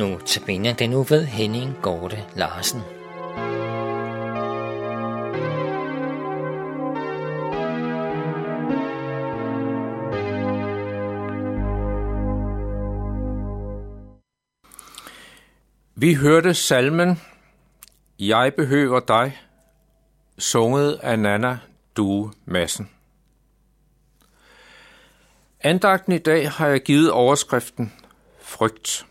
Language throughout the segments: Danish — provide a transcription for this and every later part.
Nu tabiner den nu ved Henning Gorte Larsen. Vi hørte salmen Jeg behøver dig, sunget af Nana Due Madsen. Andagten i dag har jeg givet overskriften Frygt.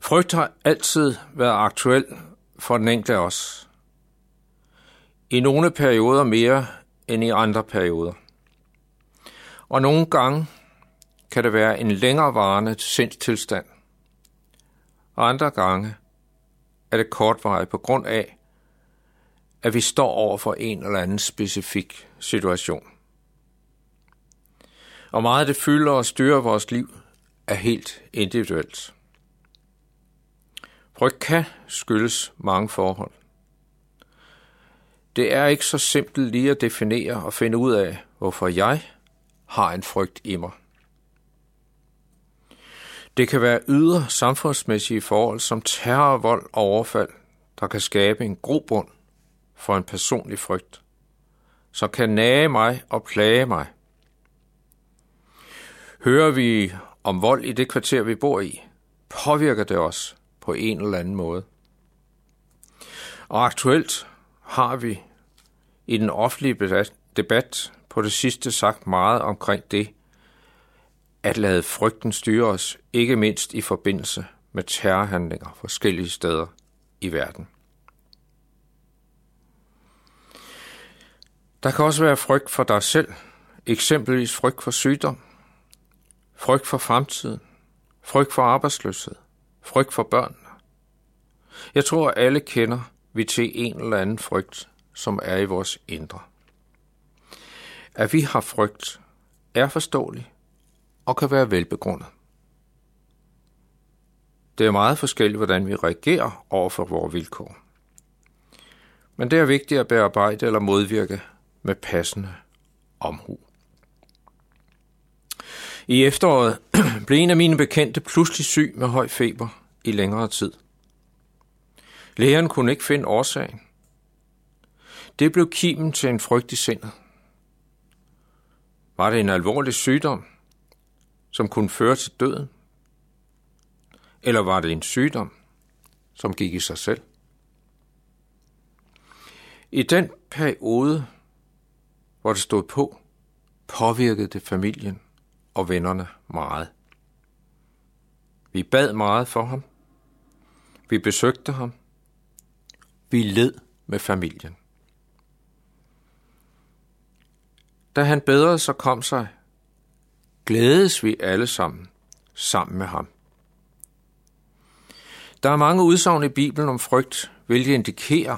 Frygt har altid været aktuel for den enkelte af os. I nogle perioder mere end i andre perioder. Og nogle gange kan det være en længerevarende sindstilstand. Og andre gange er det kortvarigt på grund af, at vi står over for en eller anden specifik situation. Og meget af det fylder og styrer vores liv er helt individuelt. Frygt kan skyldes mange forhold. Det er ikke så simpelt lige at definere og finde ud af, hvorfor jeg har en frygt i mig. Det kan være ydre samfundsmæssige forhold som terror, vold og overfald, der kan skabe en grobund for en personlig frygt, som kan nage mig og plage mig. Hører vi om vold i det kvarter, vi bor i, påvirker det os på en eller anden måde. Og aktuelt har vi i den offentlige debat på det sidste sagt meget omkring det, at lade frygten styre os, ikke mindst i forbindelse med terrorhandlinger forskellige steder i verden. Der kan også være frygt for dig selv, eksempelvis frygt for sygdom, frygt for fremtiden, frygt for arbejdsløshed, frygt for børn. Jeg tror, alle kender vi til en eller anden frygt, som er i vores indre. At vi har frygt, er forståelig og kan være velbegrundet. Det er meget forskelligt, hvordan vi reagerer over for vores vilkår. Men det er vigtigt at bearbejde eller modvirke med passende omhu. I efteråret blev en af mine bekendte pludselig syg med høj feber i længere tid. Lægeren kunne ikke finde årsagen. Det blev kimen til en frygt i sindet. Var det en alvorlig sygdom, som kunne føre til døden? Eller var det en sygdom, som gik i sig selv? I den periode, hvor det stod på, påvirkede det familien og vennerne meget. Vi bad meget for ham. Vi besøgte ham. Vi led med familien. Da han bedre så kom sig, glædes vi alle sammen, sammen med ham. Der er mange udsagn i Bibelen om frygt, hvilket indikerer,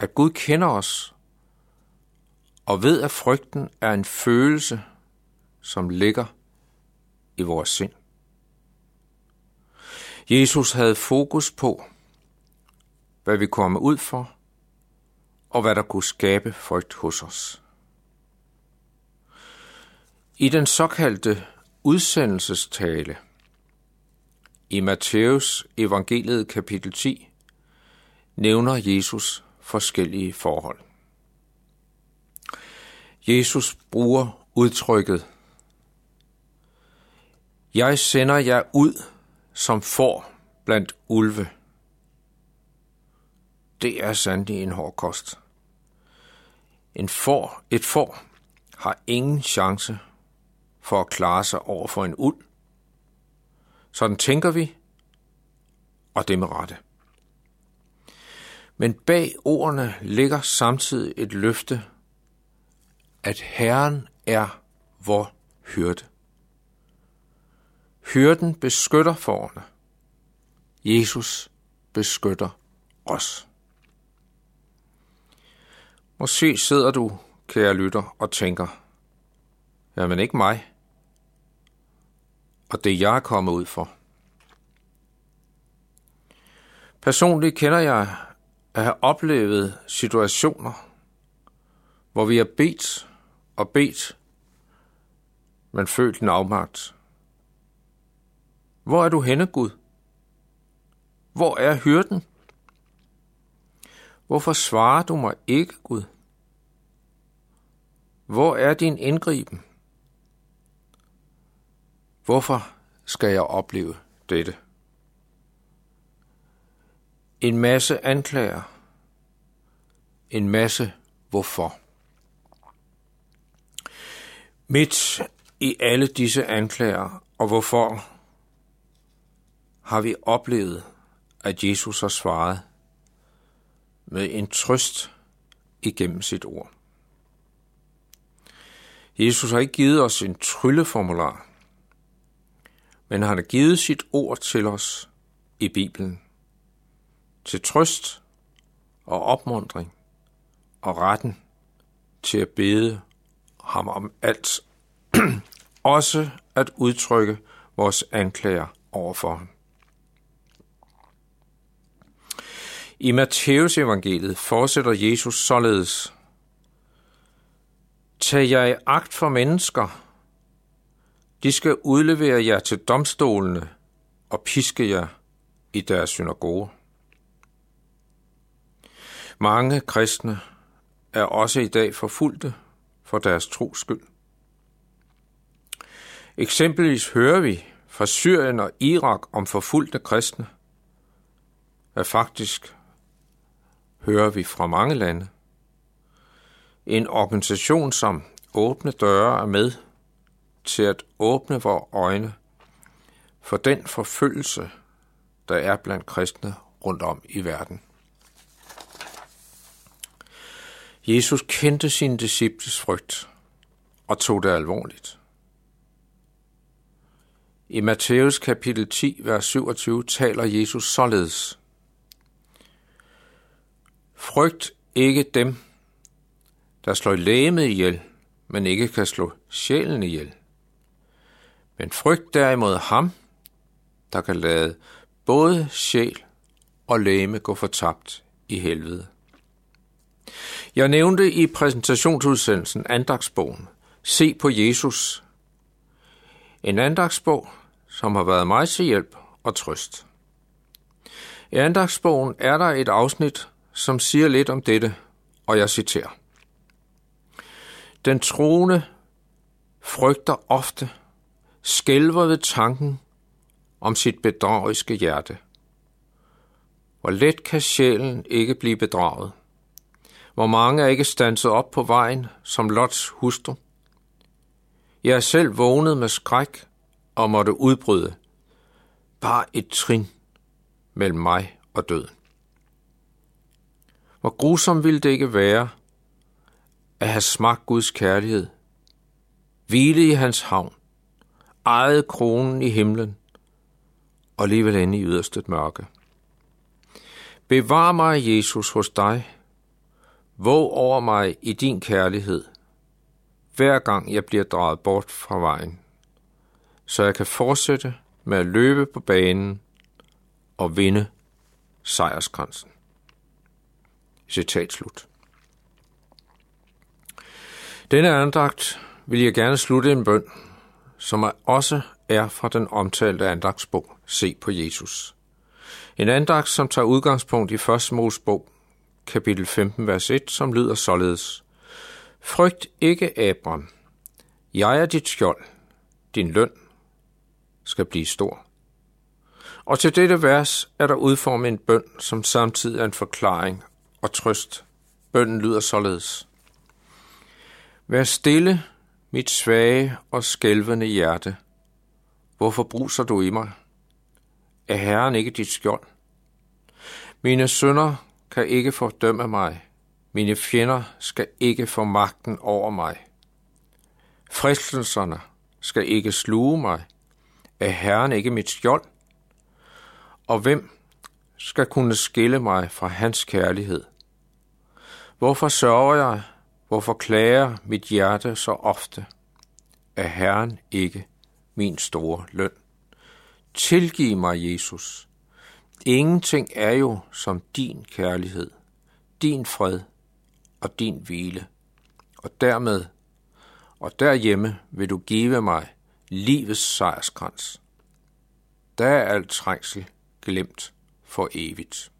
at Gud kender os og ved, at frygten er en følelse, som ligger i vores sind. Jesus havde fokus på, hvad vi kommer ud for, og hvad der kunne skabe frygt hos os. I den såkaldte udsendelsestale i Matthæus evangeliet kapitel 10 nævner Jesus forskellige forhold. Jesus bruger udtrykket jeg sender jer ud som får blandt ulve. Det er sandelig en hård kost. En får, et får har ingen chance for at klare sig over for en uld. Sådan tænker vi, og det med rette. Men bag ordene ligger samtidig et løfte, at Herren er vor hyrde. Hyrden beskytter forerne. Jesus beskytter os. Måske sidder du, kære lytter, og tænker, jamen ikke mig, og det jeg er kommet ud for. Personligt kender jeg at have oplevet situationer, hvor vi har bedt og bedt, men følt en afmagt. Hvor er du henne, Gud? Hvor er hyrden? Hvorfor svarer du mig ikke, Gud? Hvor er din indgriben? Hvorfor skal jeg opleve dette? En masse anklager. En masse hvorfor. Midt i alle disse anklager og hvorfor har vi oplevet, at Jesus har svaret med en trøst igennem sit ord. Jesus har ikke givet os en trylleformular, men han har givet sit ord til os i Bibelen, til trøst og opmundring og retten til at bede ham om alt, også at udtrykke vores anklager overfor ham. I Matteus evangeliet fortsætter Jesus således. Tag jer i agt for mennesker. De skal udlevere jer til domstolene og piske jer i deres synagoge. Mange kristne er også i dag forfulgte for deres tros skyld. Eksempelvis hører vi fra Syrien og Irak om forfulgte kristne, at faktisk hører vi fra mange lande. En organisation som Åbne Døre er med til at åbne vores øjne for den forfølgelse, der er blandt kristne rundt om i verden. Jesus kendte sine disciples frygt og tog det alvorligt. I Matthæus kapitel 10, vers 27 taler Jesus således. Frygt ikke dem, der slår lægemet ihjel, men ikke kan slå sjælen ihjel. Men frygt derimod ham, der kan lade både sjæl og læme gå fortabt i helvede. Jeg nævnte i præsentationsudsendelsen andagsbogen Se på Jesus. En andagsbog, som har været mig til hjælp og trøst. I andagsbogen er der et afsnit, som siger lidt om dette, og jeg citerer. Den troende frygter ofte, skælver ved tanken om sit bedrageriske hjerte. Hvor let kan sjælen ikke blive bedraget? Hvor mange er ikke stanset op på vejen som Lots hustru? Jeg er selv vågnet med skræk og måtte udbryde. Bare et trin mellem mig og døden. Hvor grusom ville det ikke være at have smagt Guds kærlighed, hvile i hans havn, ejet kronen i himlen og alligevel inde i yderste mørke. Bevar mig, Jesus, hos dig. Våg over mig i din kærlighed, hver gang jeg bliver drejet bort fra vejen, så jeg kan fortsætte med at løbe på banen og vinde sejrskransen. Citat slut. Denne andagt vil jeg gerne slutte en bøn, som også er fra den omtalte andagtsbog Se på Jesus. En andagt, som tager udgangspunkt i 1. Mosebog, kapitel 15, vers 1, som lyder således. Frygt ikke, Abram. Jeg er dit skjold. Din løn skal blive stor. Og til dette vers er der udformet en bøn, som samtidig er en forklaring og trøst. Bønden lyder således. Vær stille, mit svage og skælvende hjerte. Hvorfor bruser du i mig? Er Herren ikke dit skjold? Mine sønder kan ikke fordømme mig. Mine fjender skal ikke få magten over mig. Fristelserne skal ikke sluge mig. Er Herren ikke mit skjold? Og hvem skal kunne skille mig fra hans kærlighed? Hvorfor sørger jeg? Hvorfor klager mit hjerte så ofte? Er Herren ikke min store løn? Tilgiv mig, Jesus. Ingenting er jo som din kærlighed, din fred og din hvile. Og dermed og derhjemme vil du give mig livets sejrskrans. der er alt trængsel glemt for evigt.